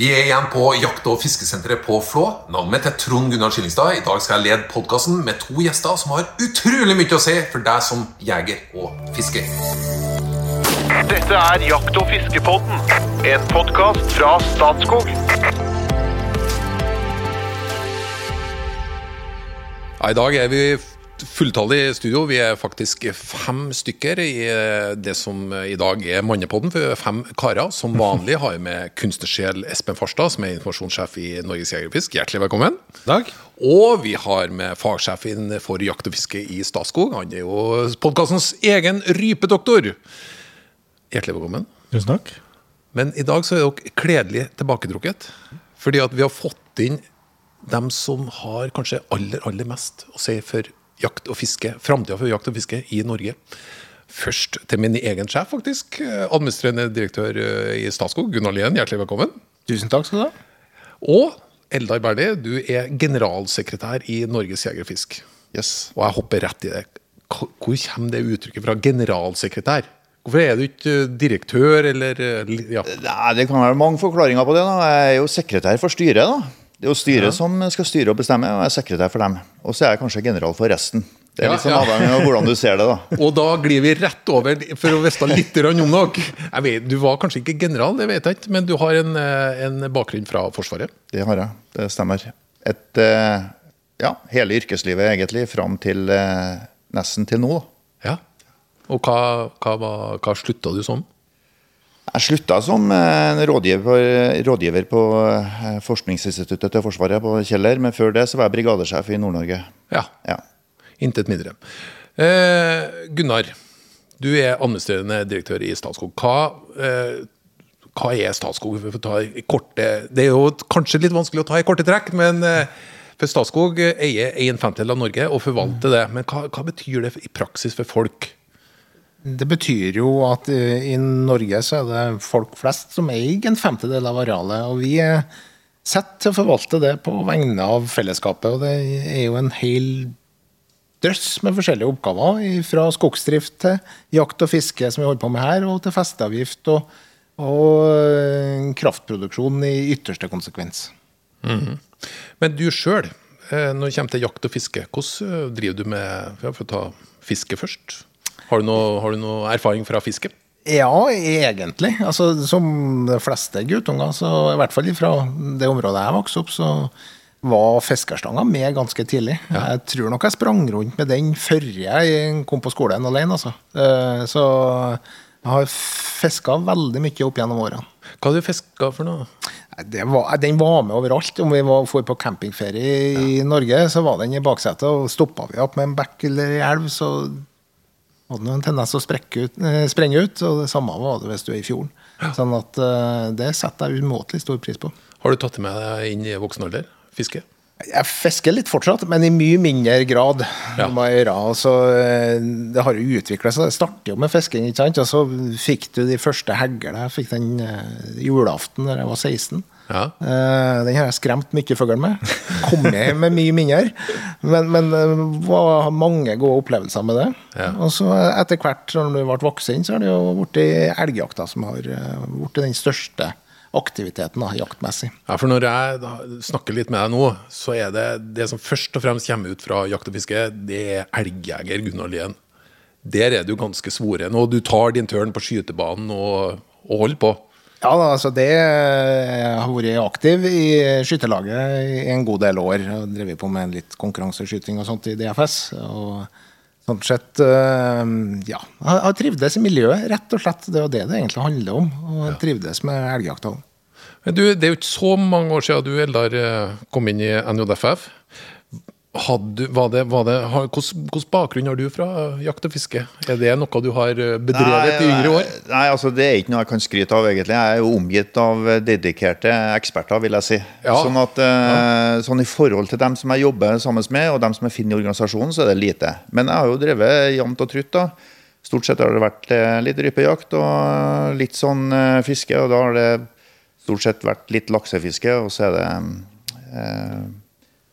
Vi er igjen på jakt- og fiskesenteret på Flå. Navnet mitt er Trond Gunnar Skillingstad. I dag skal jeg lede podkasten med to gjester som har utrolig mye å si for deg som jeger og fisker. Dette er Jakt- og fiskepodden, en podkast fra Statskog. Ja, I dag er vi fulltallig studio. Vi er faktisk fem stykker i eh, det som i dag er Mannepodden. For fem karer. Som vanlig har jeg med kunstnersjel Espen Farstad, som er informasjonssjef i Norges Jegerfisk. Hjertelig velkommen. Takk. Og vi har med fagsjefen for jakt og fiske i Statskog. Han er jo podkastens egen rypedoktor. Hjertelig velkommen. Tusen takk. Men i dag så er dere kledelig tilbaketrukket. Fordi at vi har fått inn dem som har kanskje aller, aller mest å si for jakt og fiske, framtida for jakt og fiske i Norge. Først til min egen sjef, faktisk. Administrerende direktør eh, i Statskog, Gunnar Lien. Hjertelig velkommen. Tusen takk skal du ha. Og Eldar Berli, du er generalsekretær i Norges Jegerfisk. Yes. Og jeg hopper rett i det. Hvor kommer det uttrykket fra, generalsekretær? Hvorfor er du ikke direktør, eller eh, ja. Nei, Det kan være mange forklaringer på det. da. Jeg er jo sekretær for styret. da. Det er jo styret som skal styre og bestemme, og jeg er sekretær for dem. Og så er jeg kanskje general for resten. Det er Ja, litt sånn avhengig av hvordan du ser det. da. Og da glir vi rett over for å vite litt om dere. Vet, Du var kanskje ikke general, det vet jeg ikke, men du har en, eh, en bakgrunn fra Forsvaret. Det har jeg. Det stemmer. Et, eh, ja, hele yrkeslivet egentlig, fram til eh, nesten til nå. da. Ja. Og hva, hva, hva slutta du som? Jeg slutta som eh, rådgiver, rådgiver på eh, Forskningsinstituttet til Forsvaret på Kjeller, men før det så var jeg brigadesjef i Nord-Norge. Ja, Ja. intet mindre. Eh, Gunnar, du er administrerende direktør i Statskog. Hva, eh, hva er Statskog? Korte, det er jo kanskje litt vanskelig å ta i korte trekk, men eh, for Statskog eier en femtedel av Norge og forvalter det. Men hva, hva betyr det i praksis for folk? Det betyr jo at eh, i Norge så er det folk flest som eier en femtedel av arealet. Og vi er satt til å forvalte det på vegne av fellesskapet. Og det er jo en hel drøss med forskjellige oppgaver. Fra skogsdrift til jakt og fiske, som vi holder på med her, og til festeavgift og, og eh, kraftproduksjon i ytterste konsekvens. Men du sjøl, når det kommer til jakt og fiske, hvordan eh, driver du med For å ta fiske først. Har du, noe, har du noe erfaring fra fiske? Ja, egentlig. Altså, som de fleste guttunger, så i hvert fall fra det området jeg vokste opp, så var fiskerstanga med ganske tidlig. Jeg tror nok jeg sprang rundt med den før jeg kom på skolen alene. Altså. Eh, Så jeg har fiska veldig mye opp gjennom årene. Hva har du fiska for noe? Det var, den var med overalt. Om vi var for på campingferie i Norge, så var den i baksetet. Og stoppa vi opp med en bekk eller ei elv, så hadde en tendens til å ut, eh, sprenge ut. Og det samme var det hvis du er i fjorden. Sånn at eh, det setter jeg umåtelig stor pris på. Har du tatt det med deg inn i voksen alder? Fiske? Jeg fisker litt fortsatt, men i mye mindre grad. Ja. Altså, eh, det har jo utvikla seg. Det starter jo med fisking, ikke sant? og så fikk du de første hegler. Jeg fikk den julaften da jeg var 16. Ja. Uh, den har jeg skremt mye fugl med. Kommet med mye mindre. Men, men uh, var mange gode opplevelser med det. Ja. Og så etter hvert, når du ble voksen, så har det jo blitt elgjakta som har eh, blitt den største aktiviteten da, jaktmessig. Ja, for når jeg da snakker litt med deg nå, så er det det som først og fremst kommer ut fra jakt og fiske, det er elgjeger Gunnar Lien. Der er du ganske svoren, og du tar din tørn på skytebanen og, og holder på. Ja, altså det Jeg har vært aktiv i skytterlaget i en god del år. Har drevet på med litt konkurranseskyting og sånt i DFS. og Sånn sett, øh, ja. Jeg har trivdes i miljøet, rett og slett. Det er jo det det egentlig handler om. Og jeg trivdes med elgjakta òg. Men du, det er jo ikke så mange år siden du, Eldar, eh, kom inn i NJFF. Hadde, var det, var det, har, hvordan, bakgrunn har du fra jakt og fiske? Er det noe du har bedrevet bedrevet i yngre år? Nei, altså Det er ikke noe jeg kan skryte av, egentlig. Jeg er jo omgitt av dedikerte eksperter, vil jeg si. Ja. Sånn at eh, sånn I forhold til dem som jeg jobber sammen med, og dem som jeg finner i organisasjonen, så er det lite. Men jeg har jo drevet jevnt og trutt. da. Stort sett har det vært eh, litt rypejakt og litt sånn eh, fiske. Og da har det stort sett vært litt laksefiske, og så er det eh,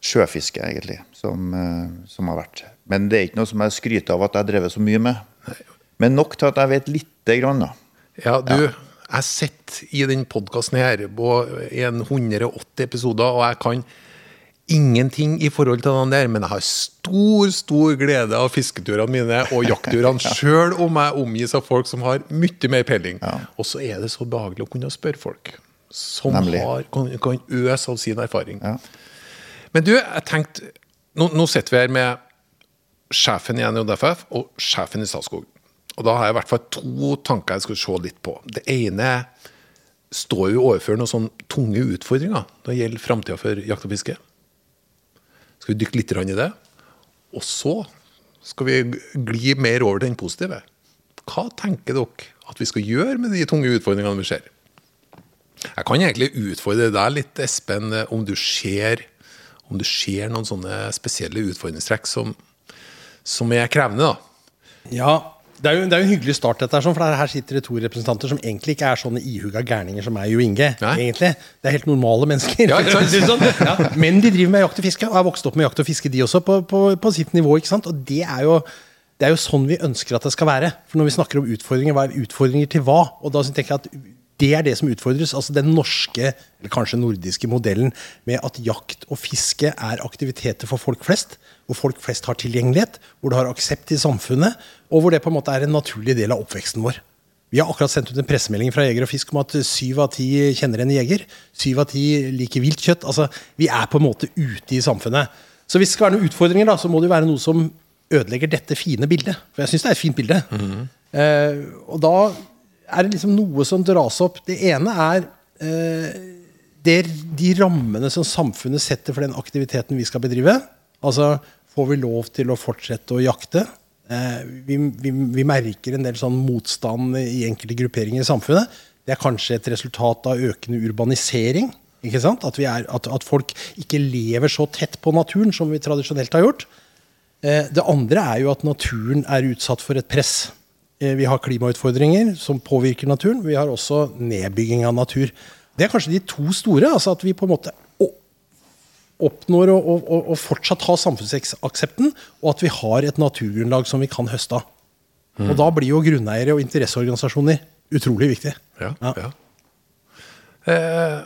sjøfiske, egentlig, som, eh, som har vært. Men det er ikke noe som jeg skryter av at jeg har drevet så mye med. Men nok til at jeg vet lite grann, da. Ja, du, Jeg sitter i den podkasten her på 180 episoder, og jeg kan ingenting i forhold til den der, men jeg har stor, stor glede av fisketurene mine og jaktturene, sjøl om jeg omgis av folk som har mye mer peiling. Og så er det så behagelig å kunne spørre folk som har, kan, kan øse av sin erfaring. Ja. Men du, jeg tenkte Nå, nå sitter vi her med sjefen i NJFF og sjefen i Statskog. Og da har jeg i hvert fall to tanker jeg skal se litt på. Det ene står jo overfor noen sånne tunge utfordringer når det gjelder framtida for jakt og fiske. Skal vi dykke litt i det? Og så skal vi gli mer over til den positive. Hva tenker dere at vi skal gjøre med de tunge utfordringene vi ser? Jeg kan egentlig utfordre deg litt, Espen, om du ser, om du ser noen sånne spesielle utfordringstrekk som, som er krevende. da. Ja, det er, jo, det er jo en hyggelig start, dette her, sånn, for her sitter det to representanter som egentlig ikke er sånne ihuga gærninger som meg og Inge. Nei. egentlig. Det er helt normale mennesker. Ja, sånn. ja. Men de driver med jakt og fiske, og er vokst opp med jakt og fiske, de også, på, på, på sitt nivå. ikke sant? Og det er, jo, det er jo sånn vi ønsker at det skal være. For når vi snakker om utfordringer, hva er utfordringer til hva? Og da tenker jeg at det er det som utfordres. Altså den norske, eller kanskje nordiske modellen med at jakt og fiske er aktiviteter for folk flest. Hvor folk flest har tilgjengelighet, hvor det har aksept i samfunnet, og hvor det på en måte er en naturlig del av oppveksten vår. Vi har akkurat sendt ut en pressemelding fra Jeger og Fisk om at syv av ti kjenner en jeger. Syv av ti liker vilt kjøtt. Altså, vi er på en måte ute i samfunnet. Så hvis det skal være noen utfordringer, da, så må det jo være noe som ødelegger dette fine bildet. For jeg syns det er et fint bilde. eh, og da er det liksom noe som dras opp. Det ene er eh, det, de rammene som samfunnet setter for den aktiviteten vi skal bedrive. Altså, får vi lov til å fortsette å jakte? Eh, vi, vi, vi merker en del sånn motstand i enkelte grupperinger i samfunnet. Det er kanskje et resultat av økende urbanisering. Ikke sant? At, er, at, at folk ikke lever så tett på naturen som vi tradisjonelt har gjort. Eh, det andre er jo at naturen er utsatt for et press. Eh, Vi har klimautfordringer som påvirker naturen. Vi har også nedbygging av natur. Det er kanskje de to store. altså At vi på en måte oppnår å, å, å, fortsatt ha samfunnsaksepten, og at vi har et naturgrunnlag som vi kan høste av. Og da blir jo grunneiere og interesseorganisasjoner utrolig viktig. Ja, Ja. ja. Eh,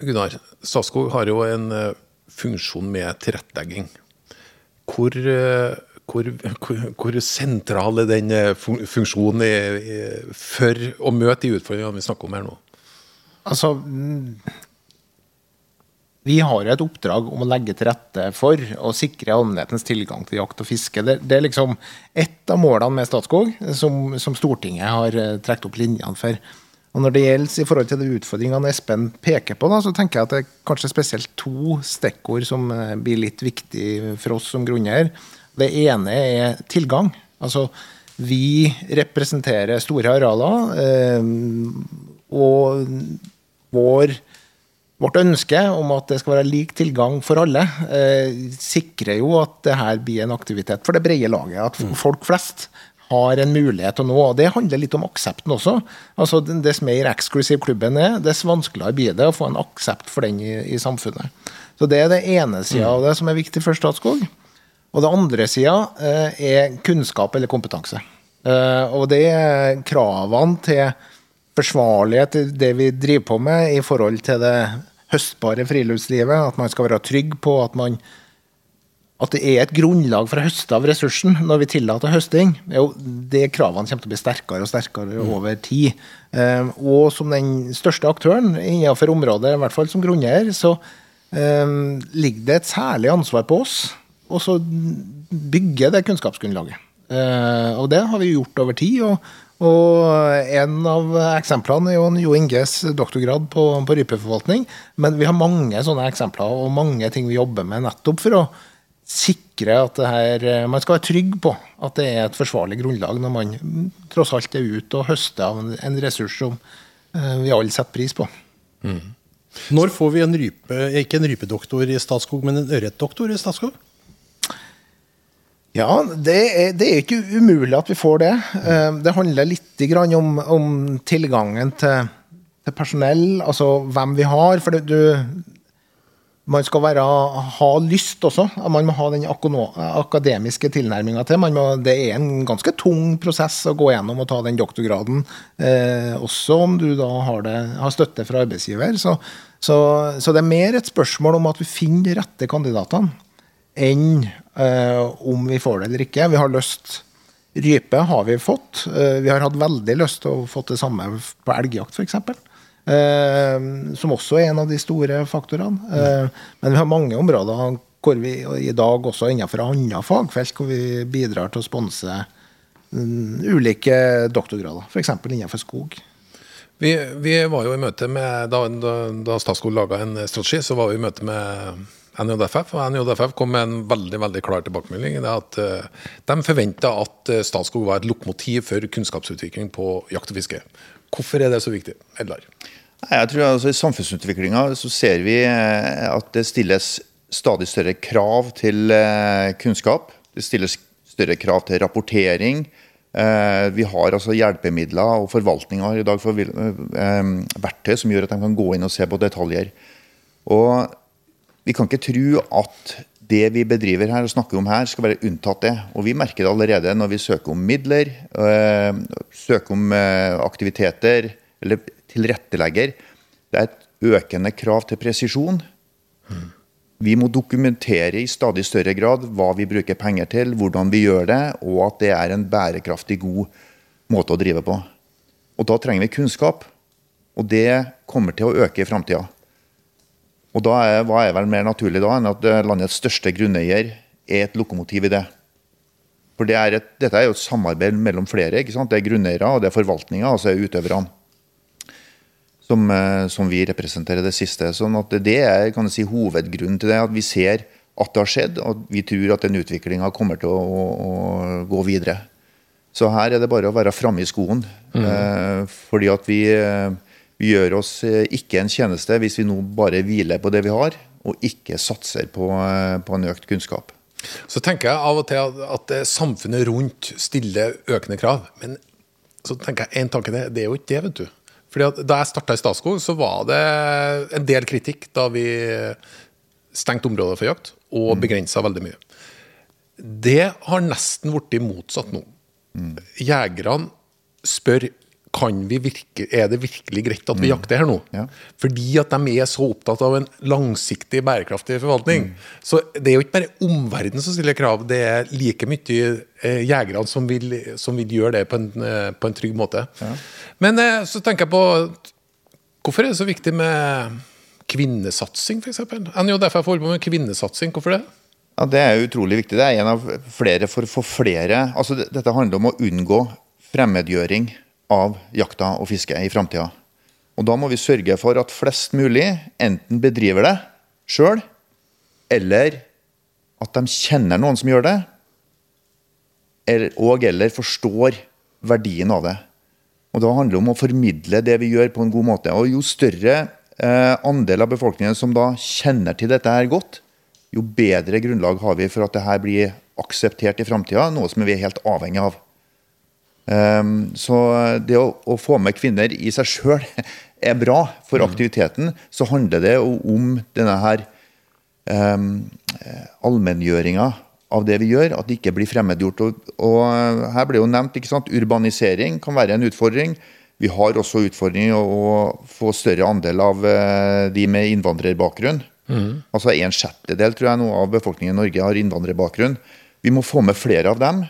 Gunnar, Statskog har jo en eh, funksjon med tilrettelegging. Hvor, eh, hvor, hvor, hvor sentral er den eh, funksjonen i, for å møte de utfordringene vi snakker om her nå? Altså mm, Vi har et oppdrag om å legge til rette for å sikre allmennhetens tilgang til jakt og fiske. Det, det er liksom ett av målene med Statskog som, som Stortinget har eh, trukket opp linjene for. Og Når det gjelder i forhold til de utfordringene Espen peker på, da, så tenker jeg at det er kanskje spesielt to stikkord som eh, blir litt viktig for oss som grunneier. Det ene er tilgang. Altså, vi representerer store arealer. Eh, og vår, vårt ønske om at det skal være lik tilgang for alle, eh, sikrer jo at det her blir en aktivitet for det brede laget. At folk flest har en mulighet til å nå. og Det handler litt om aksepten også. Altså, Dess mer eksklusiv klubben er, dess vanskeligere blir det å få en aksept for den i, i samfunnet. Så Det er det ene sida av det som er viktig for Statskog. Og det andre sida eh, er kunnskap eller kompetanse. Eh, og det er kravene til forsvarlighet i det vi driver på med i forhold til det høstbare friluftslivet. At man skal være trygg på at man at det er et grunnlag for å høste av ressursen når vi tillater høsting. Jo, det kravene kommer til å bli sterkere og sterkere over tid. Eh, og som den største aktøren innenfor området, i hvert fall som grunneier, så ligger det et særlig ansvar på oss å så bygge det kunnskapsgrunnlaget. Eh, og det har vi gjort over tid. og og En av eksemplene er jo Jo Inges doktorgrad på, på rypeforvaltning. Men vi har mange sånne eksempler og mange ting vi jobber med nettopp for å sikre at her, man skal være trygg på at det er et forsvarlig grunnlag når man mm, tross alt er ute og høster av en, en ressurs som eh, vi alle setter pris på. Når får vi en rype, ikke en rypedoktor i Statskog, men en ørretdoktor i Statskog? Ja, det er, det er ikke umulig at vi får det. Eh, Det handler litt om, om tilgangen til, til personell, altså hvem vi har. For du, man skal være, ha lyst også. Man må ha den akademiske tilnærminga til. Må, det er en ganske tung prosess å gå gjennom og ta den doktorgraden, eh, også om du da har, det, har støtte fra arbeidsgiver. Så, så, så, det er mer et spørsmål om at vi finner de rette kandidatene, enn eh, om vi får det eller ikke. Vi har lyst Rype har vi fått. Eh, vi har hatt veldig lyst til å få det samme på elgjakt, f.eks. Eh, som også er en av de store faktorene. Eh, men vi har mange områder hvor vi i dag også innenfor andre fagfelt hvor vi bidrar til å sponse mm, ulike doktorgrader, f.eks. innenfor skog. Vi, vi, var jo i møte med, Da, da, da Statskog laga en strategi, så var vi i møte med NJFF. Og NJFF kom med en veldig veldig klar tilbakemelding. det at uh, De forventa at uh, Statskog var et lokomotiv for kunnskapsutvikling på jakt og fiske. Hvorfor er det så viktig? Edlar? Jeg tror altså I samfunnsutviklinga så ser vi eh, at det stilles stadig større krav til kunnskap. Det stilles større krav til rapportering. Vi har altså hjelpemidler og forvaltninga i dag for verktøy som gjør at de kan gå inn og se på detaljer. Og vi kan ikke tro at det vi bedriver her og snakker om her, skal være unntatt det. Og vi merker det allerede når vi søker om midler, øh, søker om øh, aktiviteter eller tilrettelegger. Det er et økende krav til presisjon. Vi må dokumentere i stadig større grad hva vi bruker penger til, hvordan vi gjør det, og at det er en bærekraftig, god måte å drive på. Og da trenger vi kunnskap. Og det kommer til å øke i framtida. Og da er, Hva er vel mer naturlig da enn at eh, landets største grunneier er et lokomotiv i det? For det er et, Dette er jo et samarbeid mellom flere. ikke sant? Det er grunneiere og det er forvaltninga, og så er utøverne. Som, eh, som, vi representerer det siste. sånn at Det er kan si, hovedgrunnen til det. At vi ser at det har skjedd, og vi tror at den utviklinga kommer til å, å, å, gå videre. Så her er det bare å være framme i skoen. Mm. Eh, fordi at vi eh, vi gjør oss eh, ikke en tjeneste hvis vi nå bare hviler på det vi har, og ikke satser på, eh, på en økt kunnskap. Så tenker jeg av og til at samfunnet rundt stiller økende krav. Men så tenker jeg en tanke det, det er jo ikke det, vet du. Fordi Da jeg starta i Statskog, så var det en del kritikk da vi stengte områder for jakt og mm. begrensa veldig mye. Det har nesten blitt motsatt nå. Mm. Jegerne spør virke, er det virkelig greit at vi mm. jakter her nå? Ja. Fordi at de er så opptatt av en langsiktig, bærekraftig forvaltning. Mm. Så det er jo ikke bare omverdenen som stiller krav, det er like mye eh, jegerne som som vil, gjøre det på en, eh, på en trygg måte. Ja. Men eh, så tenker jeg på Hvorfor er det så viktig med kvinnesatsing, f.eks.? NJFF holder på med kvinnesatsing. Hvorfor det? Ja, Det er utrolig viktig. Det er en av flere for å få flere altså, Dette handler om å unngå fremmedgjøring av jakta og fisket i framtida. Og da må vi sørge for at flest mulig enten bedriver det sjøl, eller at de kjenner noen som gjør det, og eller forstår verdien av det. Og Da handler det om å formidle det vi gjør, på en god måte. Og Jo større eh, andel av befolkningen som da kjenner til dette her godt, jo bedre grunnlag har vi for at dette blir akseptert i framtida, noe som vi er helt avhengig av. Um, så det å, å, få med kvinner i seg sjøl er bra. For mm. aktiviteten så handler det om denne her um, allmenngjøringa av det vi gjør, at det ikke blir fremmedgjort. Og, og her ble jo nevnt ikke sant, urbanisering kan være en utfordring. Vi har også utfordringer å få større andel av uh, de med innvandrerbakgrunn. Mm. Altså En sjettedel tror jeg nå av befolkningen i Norge har innvandrerbakgrunn. Vi må få med flere av dem.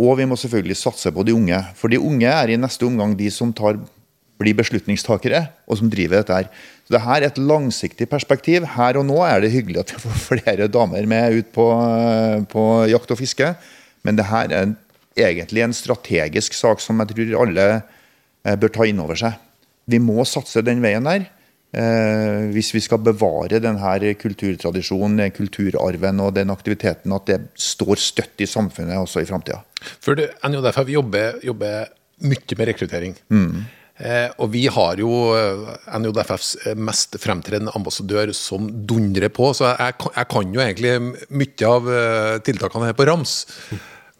Og vi må selvfølgelig satse på de unge. For de unge er i neste omgang de som tar, blir beslutningstakere, og som driver dette her. Så det her er et langsiktig perspektiv. Her og nå er det hyggelig at vi får flere damer med ut på, på jakt og fiske. Men det her er egentlig en strategisk sak som jeg tror alle eh, bør ta inn over seg. Vi må satse den veien der. Eh, hvis vi skal bevare denne kulturtradisjonen, kulturarven og den aktiviteten, at det står støtt i samfunnet også i framtida. For NJFF jobber, jobber mye med rekruttering. Mm. Eh, og vi har jo NJDFFs NJFFs eh, mest fremtredende ambassadør som dundrer på, så jeg, jeg, kan jo egentlig mye av tiltakene her på rams.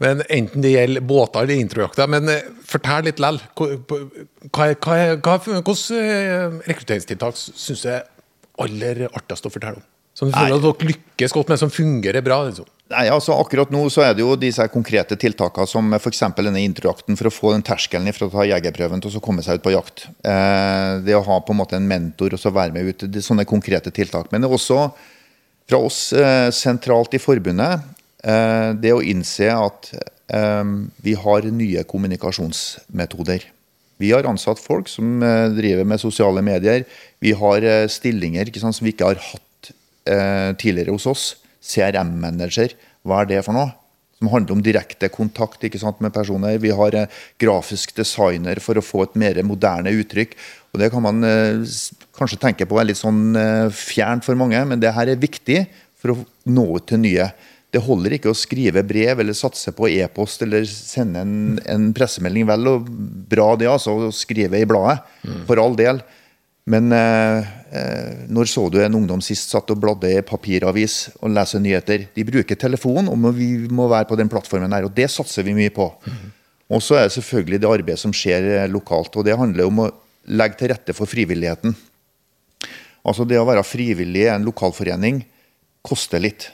Men Enten det gjelder båter eller introjakter. Men eh, fortell litt lell. Hvilke rekrutteringstiltak syns du er aller artigst å fortelle om? Som du føler at dere lykkes godt med, som fungerer bra? liksom. Nei, altså Akkurat nå så er det jo disse konkrete tiltakene som f.eks. denne introjakten for å få den terskelen fra å ta jegerprøven til å så komme seg ut på jakt. Eh, det å ha på en måte en mentor og så være med ut. Sånne konkrete tiltak. Men det er også fra oss eh, sentralt i forbundet eh, det å innse at eh, vi har nye kommunikasjonsmetoder. Vi har ansatt folk som eh, driver med sosiale medier. Vi har eh, stillinger sant, som vi ikke har hatt eh, tidligere hos oss. CRM-manager, hva er det for noe? Som handler om direkte kontakt sant, med personer. Vi har eh, grafisk designer for å få et mer moderne uttrykk. Og Det kan man eh, kanskje tenke på er litt sånn eh, fjernt for mange, men det her er viktig for å nå ut til nye. Det holder ikke å skrive brev eller satse på e-post eller sende en, en pressemelding. Vel og bra det, altså, å skrive i bladet, for all del. Men eh, eh, når så du en ungdom sist satt og bladde i papiravis og leste nyheter? De bruker telefon, og vi må være på den plattformen her, og det satser vi mye på. Og så er det selvfølgelig det arbeidet som skjer eh, lokalt, og det handler om å legge til rette for frivilligheten. Altså Det å være frivillig i en lokalforening koster litt.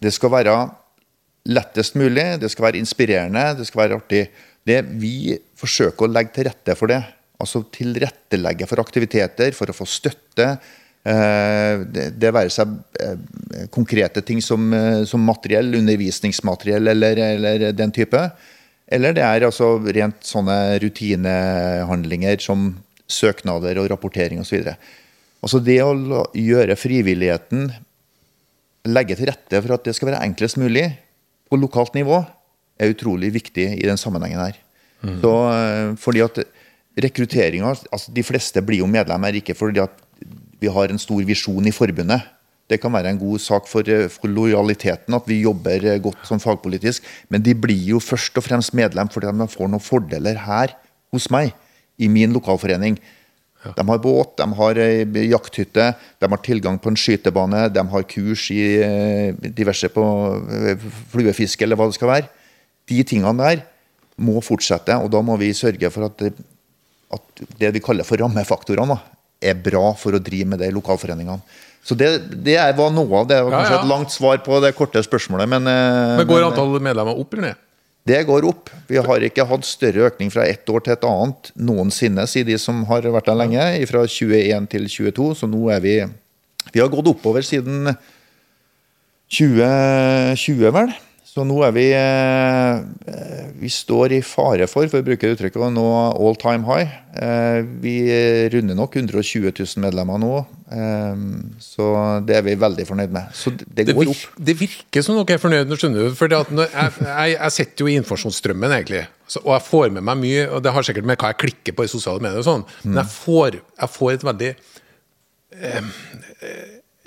Det skal være lettest mulig, det skal være inspirerende, det skal være artig. Det, vi forsøker å legge til rette for det. Altså tilrettelegge for aktiviteter, for å få støtte. Eh, det, det være seg eh, konkrete ting som, eh, som materiell, undervisningsmateriell eller, eller den type. Eller det er altså rent sånne rutinehandlinger som søknader og rapportering osv. Altså det å gjøre frivilligheten legge til rette for at det skal være enklest mulig på lokalt nivå, er utrolig viktig i den sammenhengen her. Så, eh, fordi at rekrutteringa altså De fleste blir jo medlemmer ikke fordi at vi har en stor visjon i forbundet. Det kan være en god sak for, eh, for lojaliteten at vi jobber eh, godt som fagpolitisk, men de blir jo først og fremst medlem fordi de får noen fordeler her hos meg, i min lokalforening. De har båt, de har ei jakthytte, de har tilgang på en skytebane, de har kurs i eh, diverse på eh, fluefiske eller hva det skal være. De tingene der må fortsette, og da må vi sørge for at det, at det vi kaller for rammefaktorene, er bra for å drive med det i lokalforeningene. Så det, det var noe av det. Var kanskje ja. et langt svar på det korte spørsmålet, men, eh, Men går men- antallet medlemmer opp eller ned? Det går opp. Vi har ikke hatt større økning fra ett år til et annet noensinne, sier de som har vært der lenge. Fra 21 til 22, så nå er vi Vi har gått oppover siden 2020, vel. Så nå er vi eh, Vi står i fare for, for å bruke det uttrykket, nå all time high. Eh, Vi runder nok 120 000 medlemmer nå, eh, så det er vi veldig fornøyd med. Så det Det, går opp. det virker som dere er fornøyd, skjønner du. For jeg, jeg, jeg sitter jo i informasjonsstrømmen, egentlig. Så, og jeg får med meg mye, og det har sikkert med hva jeg klikker på i sosiale medier og sånn, men jeg får, jeg får et veldig eh,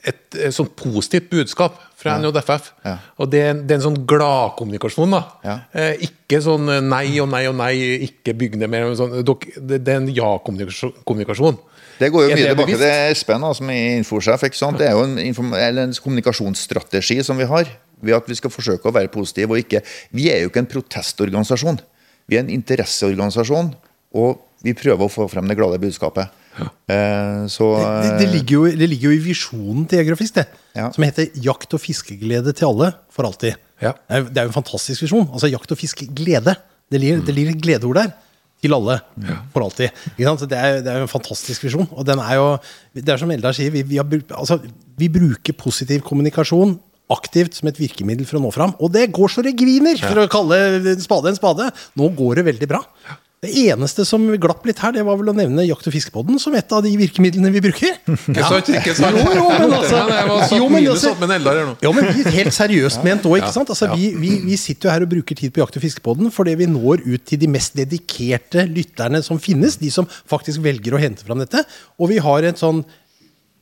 et, et sånn positivt budskap fra NJFF. Ja. Og det, det er en sånn gladkommunikasjon. Ja. Eh, ikke sånn eh, nei og nei og nei, ikke bygg ned mer. Sånn, det, det er en ja-kommunikasjon. Det går jo mye tilbake bevisst? til Espen, som er infosjef. Det er jo en, en kommunikasjonsstrategi som vi har. Ved at vi skal forsøke å være positive. og ikke, Vi er jo ikke en protestorganisasjon. Vi er en interesseorganisasjon. Og vi prøver å få frem det glade budskapet. Eh, så Det, det, ligger jo, det ligger jo i visjonen til Jeger og Fisk, det. Ja. Som heter 'Jakt og fiskeglede til alle for alltid'. Ja. Det, er, jo- en fantastisk visjon. Altså Jakt og fiskeglede. Det ligger, det ligger et gledeord der. Til alle. For alltid. Ikke sant? Det er, det er jo en fantastisk visjon. Og den er jo Det er som Eldar sier, vi, vi, har, altså, vi bruker positiv kommunikasjon aktivt som et virkemiddel for å nå fram. Og det går så det griner, for å kalle en spade en spade. Nå går det veldig bra. Det eneste som glapp litt her, det var vel å nevne Jakt- og fiskepodden som et av de virkemidlene vi bruker. Sant? Ikke sant? Jo, jo, men altså, jo, men altså- en. Ja, men vi helt seriøst ment òg, ikke sant? Altså, vi, vi, vi sitter jo her og bruker tid på Jakt- og fiskepodden fordi vi når ut til de mest dedikerte lytterne som finnes. De som faktisk velger å hente fram dette. Og vi har et sånn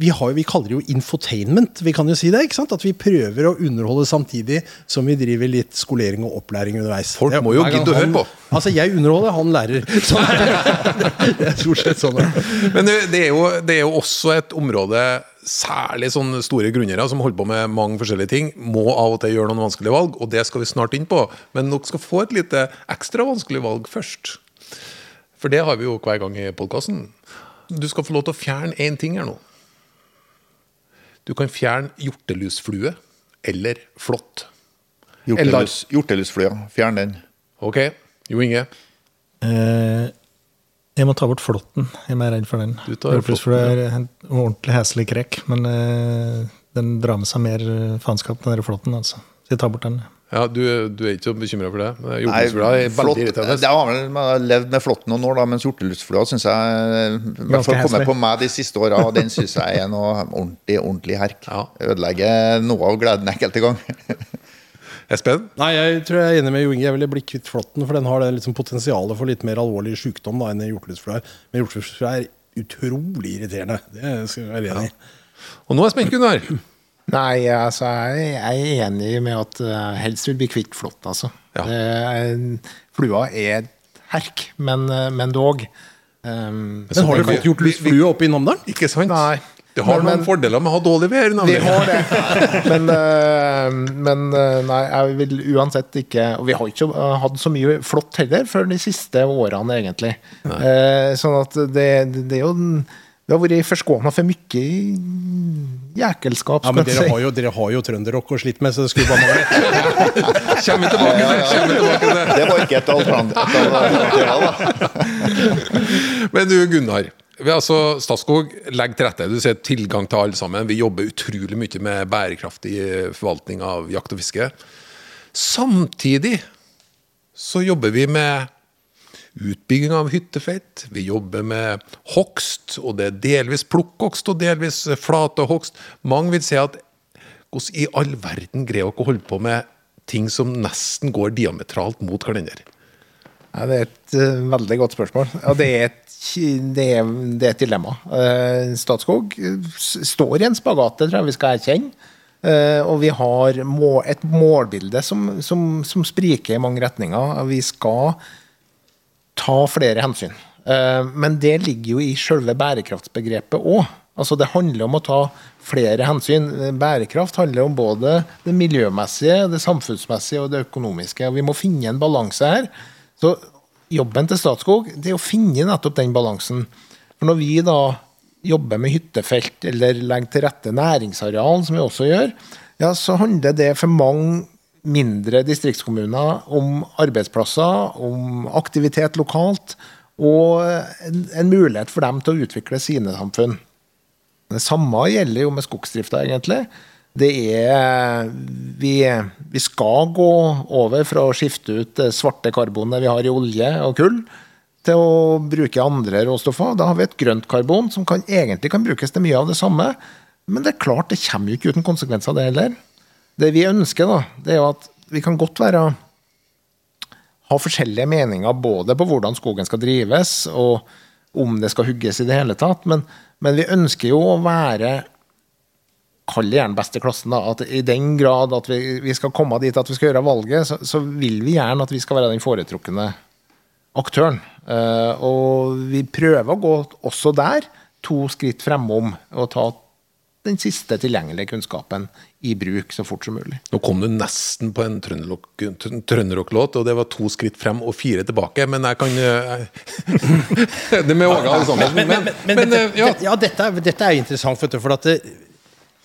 vi, har, vi kaller det jo infotainment, vi kan jo si det. ikke sant? At vi prøver å underholde samtidig som vi driver litt skolering og opplæring underveis. Folk må jo gidde å høre på. Altså, jeg underholder, han lærer. Sånn er det. det er stort sett sånn. Men det, det, er jo, det er jo også et område Særlig sånne store grunneiere som holder på med mange forskjellige ting, må av og til gjøre noen vanskelige valg, og det skal vi snart inn på. Men dere skal få et lite ekstra vanskelig valg først. For det har vi jo hver gang i podkasten. Du skal få lov til å fjerne én ting her nå. Du kan fjerne hjortelusflue eller flått. Hjortelus, hjortelusflya. Fjern den. Ok, Jo Inge. Eh, jeg må ta bort flåtten. Jeg er mer redd for den. Du tar for det er en ordentlig heslig krekk, men eh, den drar med seg mer faenskap, den flåtten. altså. Så jeg tar bort den. Ja, du, du er ikke så bekymra for det? Nei, Hjortelusflua er flott- veldig irriterende. Det har vel man levd med flåtten noen år, da, mens hjortelusflua syns jeg Ganske heslig. på meg de siste åra, og den syns jeg er noe ordentlig ordentlig herk. Ja. Ødelegger noe av gleden enkelte gang. Espen? Nei, jeg tror jeg er enig med Jo Inge. Jeg ville bli kvitt flåtten, for den har det liksom potensialet for litt mer alvorlig sykdom da, enn hjortelusflua. Men hjortelusflua er utrolig irriterende. Det skal jeg være enig i. Og nå er spent, Gunnar. Nei, altså, jeg er enig med at helst vil bli kvitt flått, altså. Ja. Det er- Flua er herk, men, eh, men dog. Um, Men har du fått hjortelusflue oppe i Namdalen? Ikke sant? Nei. Det har Men- noen men- fordeler med å ha dårlig vær. Vi har det. Men, eh, men eh, nei, jeg vil uansett ikke Og vi har ikke eh, hatt så mye flott heller før de siste årene, egentlig. Eh, sånn at det, det, det er jo Vi har vært forskåna for mye jækelskap, Ja, men dere si. har jo, dere har jo trønderrock å slite med, så det skulle bare mangle. Kommer vi tilbake til det. Det var ikke et alternativ. Men du, Gunnar. Vi, altså, Statskog legger til rette. Du ser tilgang til alle sammen. Vi jobber utrolig mye med bærekraftig forvaltning av jakt og fiske. Samtidig så jobber vi med utbygging av hyttefelt. Vi jobber med hogst, og det er delvis plukkhogst og delvis flatehogst. Mange vil si at hvordan i all verden greier dere å holde på med ting som nesten går diametralt mot hverandre? Ja, det er et uh, veldig godt spørsmål. Og det er et, det er, det er et dilemma. Eh, Statskog eh, står i en spagat, det tror jeg vi skal erkjenne. Eh, og vi har et målbilde som, som, som spriker i mange retninger. Vi skal ta flere hensyn. Eh, men det ligger jo i selve bærekraftsbegrepet òg. Altså det handler om å ta flere hensyn. Bærekraft handler om både det miljømessige, det samfunnsmessige og det økonomiske. Vi må finne en balanse her. Så jobben til Statskog det er å finne nettopp den balansen. For når vi da jobber med hyttefelt eller legger til rette næringsareal, som vi også gjør, ja, så handler det for mange mindre distriktskommuner om arbeidsplasser, om aktivitet lokalt, og en, en mulighet for dem til å utvikle sine samfunn. Det samme gjelder jo med skogsdrifta, egentlig. Det er vi, vi skal gå over fra å skifte ut det svarte karbonet vi har i olje og kull, til å bruke andre råstoffer. Da har vi et grønt karbon som kan, egentlig kan brukes til mye av det samme. Men det er klart, det kommer jo ikke uten konsekvenser, det heller. Det vi ønsker, da, det er jo at vi kan godt være ha forskjellige meninger både på hvordan skogen skal drives, og om det skal hugges i det hele tatt. Men, men vi ønsker jo å være Kall det gjerne best i klassen. da, at I den grad at vi, vi skal komme dit at vi skal gjøre valget, så, så vil vi gjerne at vi skal være den foretrukne aktøren. Uh, og vi prøver å gå også der to skritt fremom og ta den siste tilgjengelige kunnskapen i bruk så fort som mulig. Nå kom du nesten på en trønderrocklåt, og det var to skritt frem og fire tilbake, men jeg kan eh, Det med Åge, alle sammen. Men, men, Men, eh, dette, ja. dette, ja, dette, er, dette er interessant, for at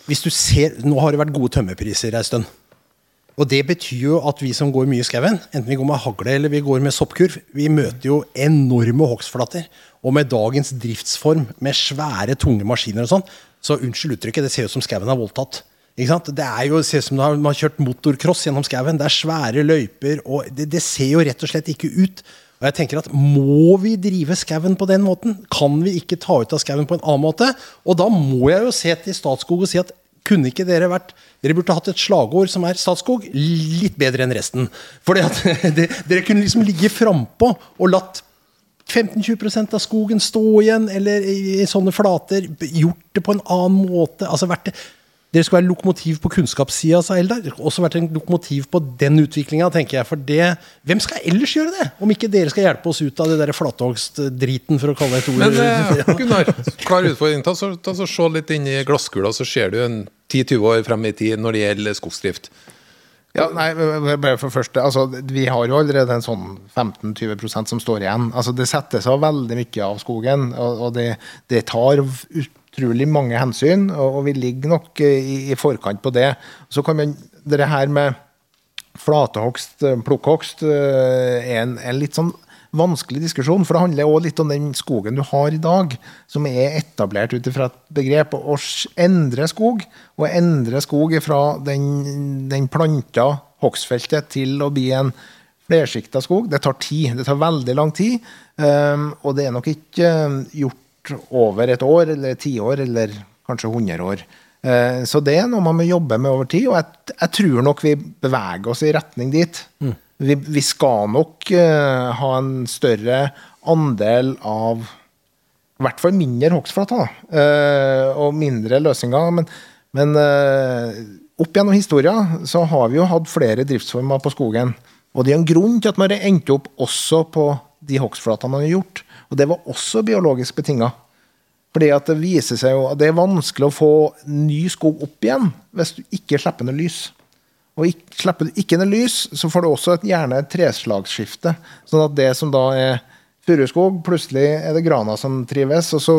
hvis du ser, Nå har det vært gode tømmerpriser en stund. Og det betyr jo at vi som går mye i skauen, enten vi går med hagle eller vi går med soppkurv, vi møter jo enorme hogstflater. Og med dagens driftsform, med svære, tunge maskiner og sånn, så unnskyld uttrykket, det ser ut som skauen er voldtatt. Ikke sant? Det er jo, det ser ut som man har kjørt motorcross gjennom skauen. Det er svære løyper, og det, det ser jo rett og slett ikke ut. Og jeg tenker at Må vi drive skauen på den måten? Kan vi ikke ta ut av skauen på en annen måte? Og da må jeg jo se til Statskog og si at kunne ikke dere vært Dere burde hatt et slagord som er Statskog litt bedre enn resten. At Dere kunne liksom ligge frampå og latt 15-20% av skogen stå igjen, eller i sånne flater. Gjort det på en annen måte. altså vært det dere skal være lokomotiv på kunnskapssida, sa Eldar. Dere skal også vært en lokomotiv på den utviklinga, tenker jeg. For det Hvem skal ellers gjøre det? Om ikke dere skal hjelpe oss ut av det der flathogstdriten, for å kalle det et ord. Men eh, Gunnar, klar utfordring. Ta så, ta så Se litt inn i glasskula, så ser du en 10-20 år frem i tid når det gjelder skogsdrift. Ja, nei, bare for første, altså, Vi har jo allerede en sånn 15-20% som står igjen. Altså, Det settes av veldig mye av skogen, og, og det, det tar utrolig mange hensyn, og, vi ligger nok eh, i, i forkant på det. Så kan man det her med flatehogst, eh, plukkhogst, eh, er en, en litt sånn vanskelig diskusjon, for det handler også litt om den skogen du har i dag, som er etablert ut ifra et begrep. Å endre skog, og endre skog fra den, den planta hogstfeltet til å bli en flersikta skog, det tar tid. Det tar veldig lang tid, um, og det er nok ikke um, over et år, eller tiår, eller kanskje 100 år. Eh, Så det er noe man må jobbe med over tid, og jeg, jeg tror nok vi beveger oss i retning dit. Vi, vi skal nok eh, ha en større andel av i hvert fall mindre hogstflater eh, og mindre løsninger. Men, men opp gjennom historien så har vi jo hatt flere driftsformer på skogen. Og det er en grunn til at man har endt opp også på de hogstflatene man har gjort. Og det var også biologisk betinga. Fordi at det viser seg jo at det er vanskelig å få ny skog opp igjen hvis du ikke slipper noe lys. Og ikke, slipper du ikke noe lys, så får du også et, gjerne et treslagsskifte. Sånn at det som da er furuskog, plutselig er det grana som trives, og så,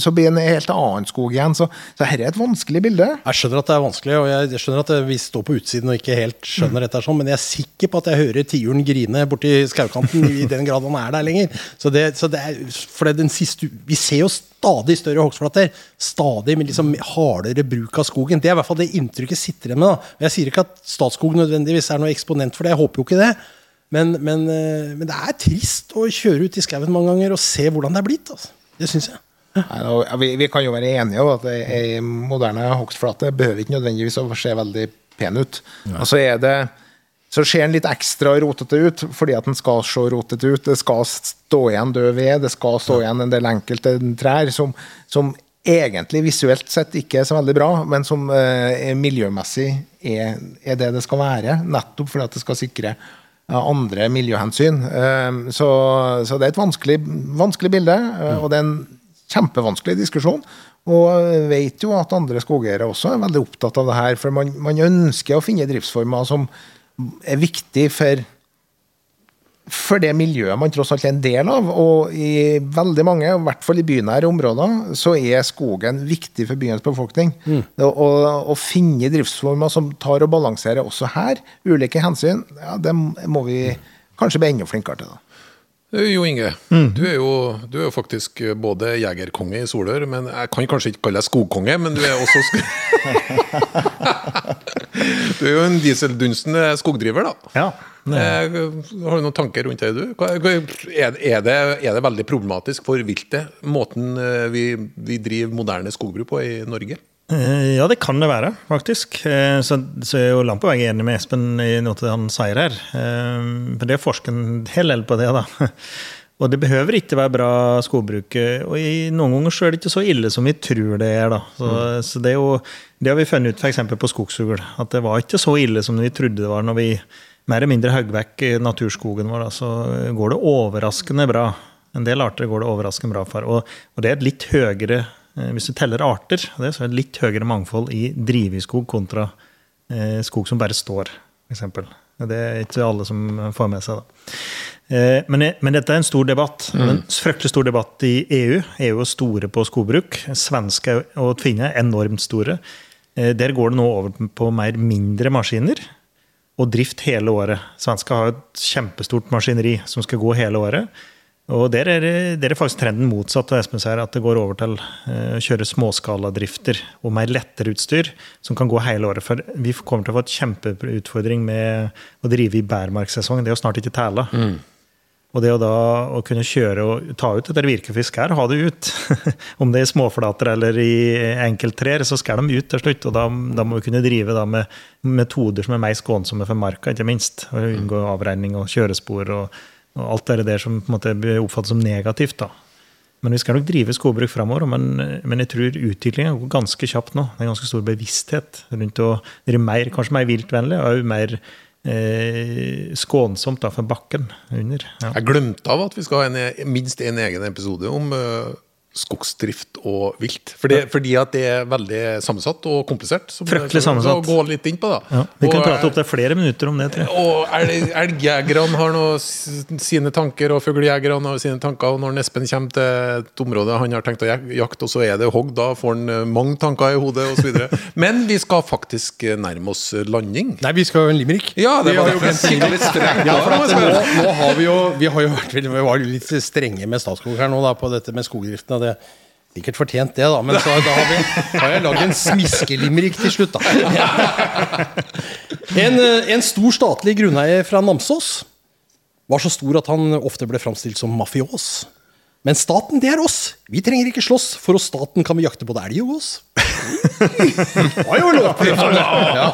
så blir det en helt annen skog igjen. Så, så dette er et vanskelig bilde. Jeg skjønner at det er vanskelig, og jeg skjønner at vi står på utsiden og ikke helt skjønner dette, sånn, men jeg er sikker på at jeg hører tiuren grine borti skaukanten i den grad han er der lenger. Så det, så det er, for det den siste, Vi ser jo stadig større hogstflater. Stadig med liksom hardere bruk av skogen. Det er i hvert fall det inntrykket sitter igjen med. da. Jeg sier ikke at Statskog nødvendigvis er noe eksponent for det, jeg håper jo ikke det. Men, men, eh, men det er trist å kjøre ut i skauen mange ganger og se hvordan det er blitt. Altså. Det syns jeg. Nei, da- vi, vi kan jo være enige om at ei moderne hogstflate behøver ikke nødvendigvis å se veldig pen ut. Og så er det så ser den litt ekstra rotete ut, fordi at den skal se rotete ut. Det skal stå igjen død ved, det skal stå igjen en del enkelte trær som, som egentlig visuelt sett ikke er så veldig bra, men som eh, er miljømessig er, er det det skal være. Nettopp fordi at det skal sikre andre miljøhensyn. Eh, Så, så det er et vanskelig, vanskelig bilde, eh, og det er en kjempevanskelig diskusjon. Og vet jo at andre skogeiere også er veldig opptatt av det her, for man, man ønsker å finne driftsformer som er viktig for for det miljøet man tross alt er en del av. Og i veldig mange, i hvert fall i bynære områder, så er skogen viktig for byens befolkning. Mm. Å, finne driftsformer som tar og balanserer også her, ulike hensyn, ja, det må vi kanskje bli enda flinkere til. da. Eh, Jo Inge, du, er jo, du er jo faktisk eh, både jegerkonge i Solør, men jeg kan kanskje ikke kalle deg skogkonge, men du er også sk Du er jo en dieseldunstende skogdriver, da. Ja. er... Har du noen tanker rundt det, du? Er, er, det, er det veldig problematisk for viltet, måten eh, vi, vi driver moderne skogbruk på i Norge? Eh, Ja, det kan det være, faktisk. Eh, Så, så er jo langt på vei enig med Espen i noe han sier her. Eh, For det er forsket en hel del på det, da. Og det behøver ikke være bra skogbruk. eh, Og i noen ganger så er det ikke så ille som vi tror det er, da. Så, så det er jo Det har vi funnet ut f.eks. på skogsfugl. At det var ikke så ille som vi trodde det var når vi mer eller mindre hogg vekk naturskogen vår. Da, så går det overraskende bra. En del arter går det overraskende bra for. Og, og det er et litt høyere Hvis du teller arter, det så er det litt høyere mangfold i driveskog kontra eh, skog som bare står, f.eks. Det er ikke alle som får med seg det. Eh, Men, men dette er en stor debatt. En fryktelig stor debatt i EU. EU er store på skogbruk. Svenske og tvinne er enormt store. Eh, Der går det nå over på mer mindre maskiner og drift hele året. Svenska har et kjempestort maskineri som skal gå hele året. Og der er, der er faktisk trenden motsatt av Espen sier, at det går over til eh, å kjøre småskaladrifter og mer lettere utstyr som kan gå hele året. For vi kommer til å få et kjempeutfordring med å drive i bærmarkssesong. Det er jo snart ikke tæla. Og det å da å kunne kjøre og ta ut etter virkefisk her, ha det ut. Om det er i småflater eller i enkelttrær, så skal de ut til slutt. Og da, da må vi kunne drive da med metoder som er mer skånsomme for marka, ikke minst. Og unngå avregning og kjørespor og, og alt det der som på en måte blir oppfattet som negativt. da. Men vi skal nok drive skogbruk framover. Men, men jeg tror utviklinga går ganske kjapt nå. Det er ganske stor bevissthet rundt å drive mer, kanskje mer viltvennlig og mer eh, skånsomt da, for bakken under. Ja. Jeg glemte av at vi skal ha en, minst en egen episode om uh, skogsdrift og vilt? Fordi, fordi at det er veldig sammensatt og komplisert. Som, Fryktelig sammensatt. å Gå litt inn på, da. Ja, vi kan Og, prate opp til flere minutter om det, tror jeg. og elg, elgjegerne har nå sine tanker, og fuglejegerne har sine tanker. Og når Espen kommer til et område han har tenkt å jakte, og så er det hogg, da får han eh, mange tanker i hodet osv. Men vi skal faktisk eh, nærme oss landing. Nei, vi skal jo en limerick. Ja, det var jo det. Ja, for at nå, nå har vi jo Vi har jo vært vi var litt strenge med Statskog her nå da, på dette med skogdriften. Og det Sikkert fortjent det, da, men så da har, vi, har jeg lagd en smiskelimerick til slutt, da. En, eh, en stor statlig grunneier fra Namsos var så stor at han ofte ble framstilt som mafios. Men staten, det er oss. Vi trenger ikke slåss, for hos staten kan vi jakte både elg og gås. Det var jo lov! Ja.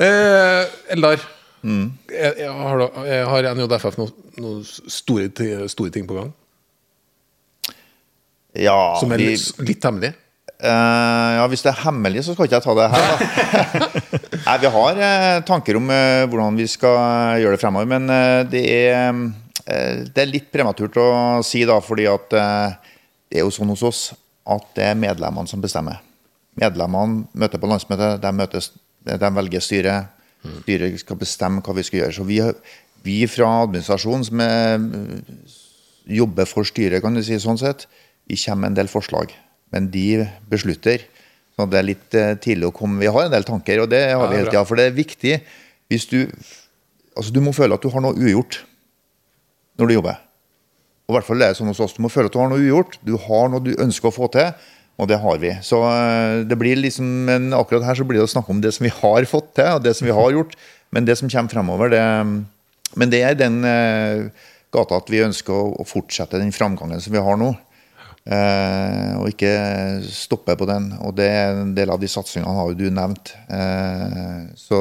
Eh, Eldar, jeg, jeg har, jeg har NJFF noen noen store, store ting på gang? Ja, Som er vi, litt, litt hemmelig? Uh, ja, hvis det er hemmelig, så skal ikke jeg ta det her. Nei, vi har uh, tanker om uh, hvordan vi skal gjøre det fremover, men det, er, det er litt prematurt å si, da, fordi at det er jo sånn hos oss at det er medlemmene som bestemmer. Medlemmene møter på landsmøtet, de, møtes, de velger styret. Styret skal bestemme hva vi skal gjøre. Så vi, vi fra administrasjonen som er, jobber for styret, kan du si sånn sett, vi kommer med en del forslag. Men de beslutter. Så det er litt eh, tidlig å komme Vi har en del tanker, og det har vi Ja, hele bra. tida. For det er viktig hvis du Altså, du må føle at du har noe ugjort når du jobber. Og i hvert fall det er sånn hos oss. Du må føle at du har noe ugjort. Du har noe du ønsker å få til, og det har vi. Så eh, det blir liksom, men akkurat her så blir det å snakke om det som vi har fått til, og det som vi har gjort. Men det som kommer fremover, det Men det er den eh, gata at vi ønsker å fortsette den framgangen som vi har nå. Eh, og ikke stoppe på den. Og det er en del av de satsingene har jo du nevnt. Eh, så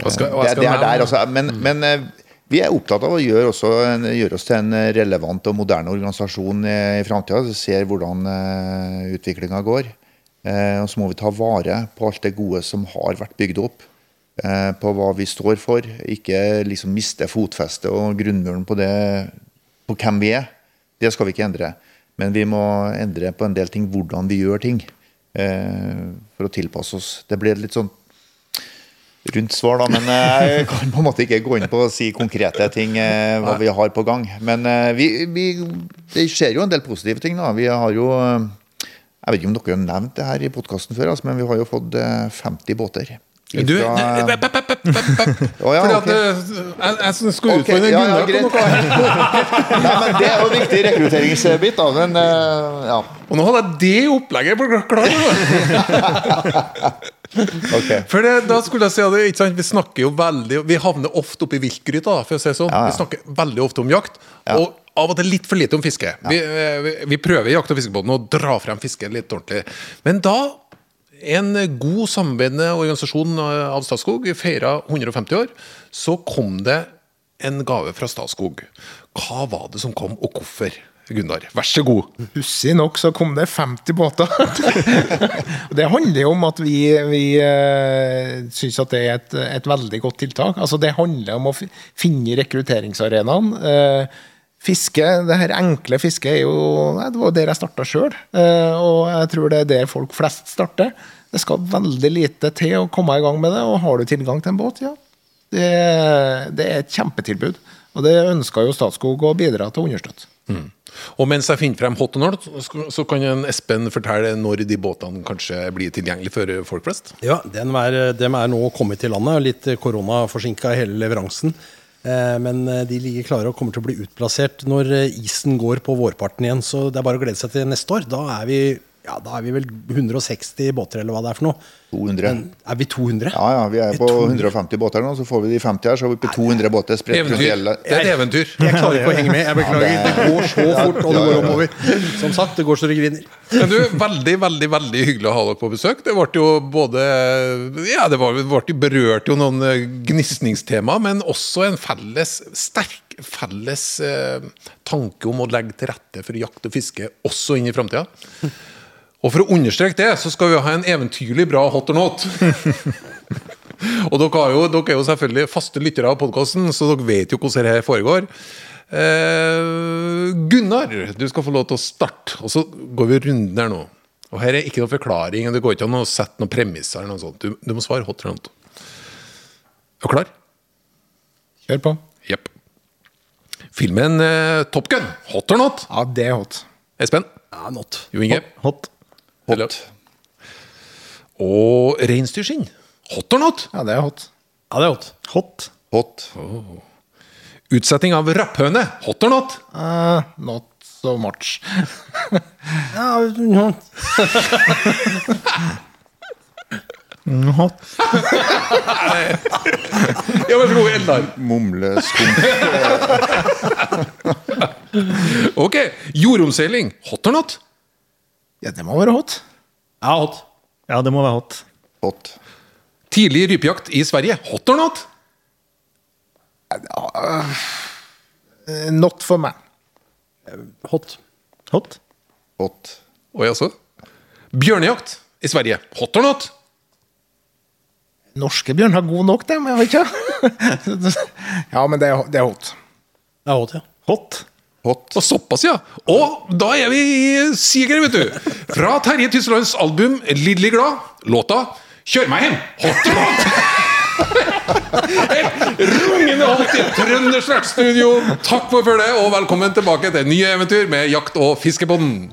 Hva skal, det, det er der, altså. Men, men eh, vi er opptatt av å gjøre, også gjøre oss til en relevant og moderne organisasjon i, i framtida. Ser hvordan uh, utviklinga går. Eh, og så må vi ta vare på alt det gode som har vært bygd opp. eh, på hva vi står for. Ikke liksom miste fotfestet og grunnmuren på, det, på hvem vi er. Det skal vi ikke endre. Men vi må endre på en del ting, hvordan vi gjør ting. eh, for å tilpasse oss. Det ble litt sånn rundt svar, da, men eh, jeg kan på en måte ikke gå inn på å si konkrete ting eh, hva vi har på gang. Men vi, vi, det skjer jo en del positive ting. da. Vi har jo Jeg vet ikke om dere har nevnt det her i podkasten før, altså, men vi har jo fått eh, 50 båter. Du, ja, Fordi at jeg, skulle utfordre ja, ja, Gunnar på noe. Nei, men Det er jo en viktig rekrutteringsbit. da, men eh, ja, Og nå hadde jeg det opplegget på klar. Okay. For det, da skulle jeg si at ikke sant? Vi snakker jo veldig Vi havner ofte oppi viltgryta, for å si sånn. Ja, ja. Vi snakker veldig ofte om jakt. Og av og til litt for lite om fiske. Vi, eh, vi, vi prøver i Jakt- og fiskebåten å dra frem fisket litt ordentlig. Men da en god samarbeidende organisasjon eh, av Statskog feira 150 år, så kom det en gave fra Statskog. Hva var det som kom, og hvorfor? Gunnar, vær så god. Pussig nok så kom det 50 båter. det handler jo om at vi, vi uh, syns at det er et, et veldig godt tiltak. Altså Det handler om å finne rekrutteringsarenaen. Eh, fiske, det her enkle fisket er jo nei, Det var der jeg starta sjøl. og jeg tror det er der folk flest starter. Det skal veldig lite til å komme i gang med det, og har du tilgang til en båt, ja. Det, det er et kjempetilbud. Og det ønsker jo Statskog å bidra til å understøtte. Og mens jeg finner frem hot or not, så- kan en Espen fortelle når de båtene kanskje blir tilgjengelige for folk flest. Ja, den er, dem er nå kommet til landet. Litt koronaforsinka hele leveransen. Eh, Men eh, de ligger klare og kommer til å bli utplassert når eh, isen går på vårparten igjen. Så det er bare å glede seg til neste år. Da er vi, ja, da er vi vel 160 båter, eller hva det er for noe. 200. Men er vi 200? Ja, ja, vi er på 150 båter nå, så får vi de 50 her, så er vi på 200 båter spredt rundt hele Det er et eventyr. Jeg klarer ikke å henge med. Jeg beklager. Det går så fort, og det går oppover. Som sagt, det går så det griner. Men du, Veldig veldig, veldig hyggelig å ha dere på besøk. Det ble jo både Ja, det ble, ble, jo- berørt jo noen eh, gnisningstema, men også en felles, sterk felles eh, tanke om å legge til rette for jakt og fiske også inn i framtida. Og for å understreke det, så skal vi ha en eventyrlig bra hot or not. og dere, jo, dere er jo selvfølgelig faste lyttere av podkasten, så dere vet jo hvordan dette foregår. Eh, Gunnar, du skal få lov til å starte. Og så går vi runden her nå. Og her er ikke noen forklaring. Det går ikke an å sette noen premisser. eller noe sånt. Du, du må svare hot or not. Er du klar? Kjør på. Jepp. Filmen eh, Top Gun. Hot or not? Ja, det er hot. Espen? Ja, not. Jo Inge? Hot. Hot. Og reinsdyrskinn. Hot or not? Ja, det er hot. Ja, det er hot. Hot. Hot. Utsetting av rapphøne. Hot or not? Uh, not so much. Ja, ja. Hot. Ja, men så god, Eldar. Mumleskump. Ok. Jordomseiling. Hot or not? Ja, det må være hot. ja, hot. Ja, det må være hot. Hot. Tidlig rypejakt i Sverige. Hot or not? Eh, Not for meg. Hot. Hot. Hot. Oi, altså. Bjørnejakt i Sverige. Hot or not? Norske bjørn har god nok, dem. Jeg vet ikke. ja, men det er, det er hot. Ja, hot, ja. Hot. Hot. Og såpass, ja. Og da er vi i siger, vet du. Fra Terje Tyslands album 'Lidderlig glad', låta 'Kjør meg hjem'. Hot? Et rungende hot i Trøndersvært studio. Takk for følget, og velkommen tilbake til nye eventyr med Jakt- og fiskepodden.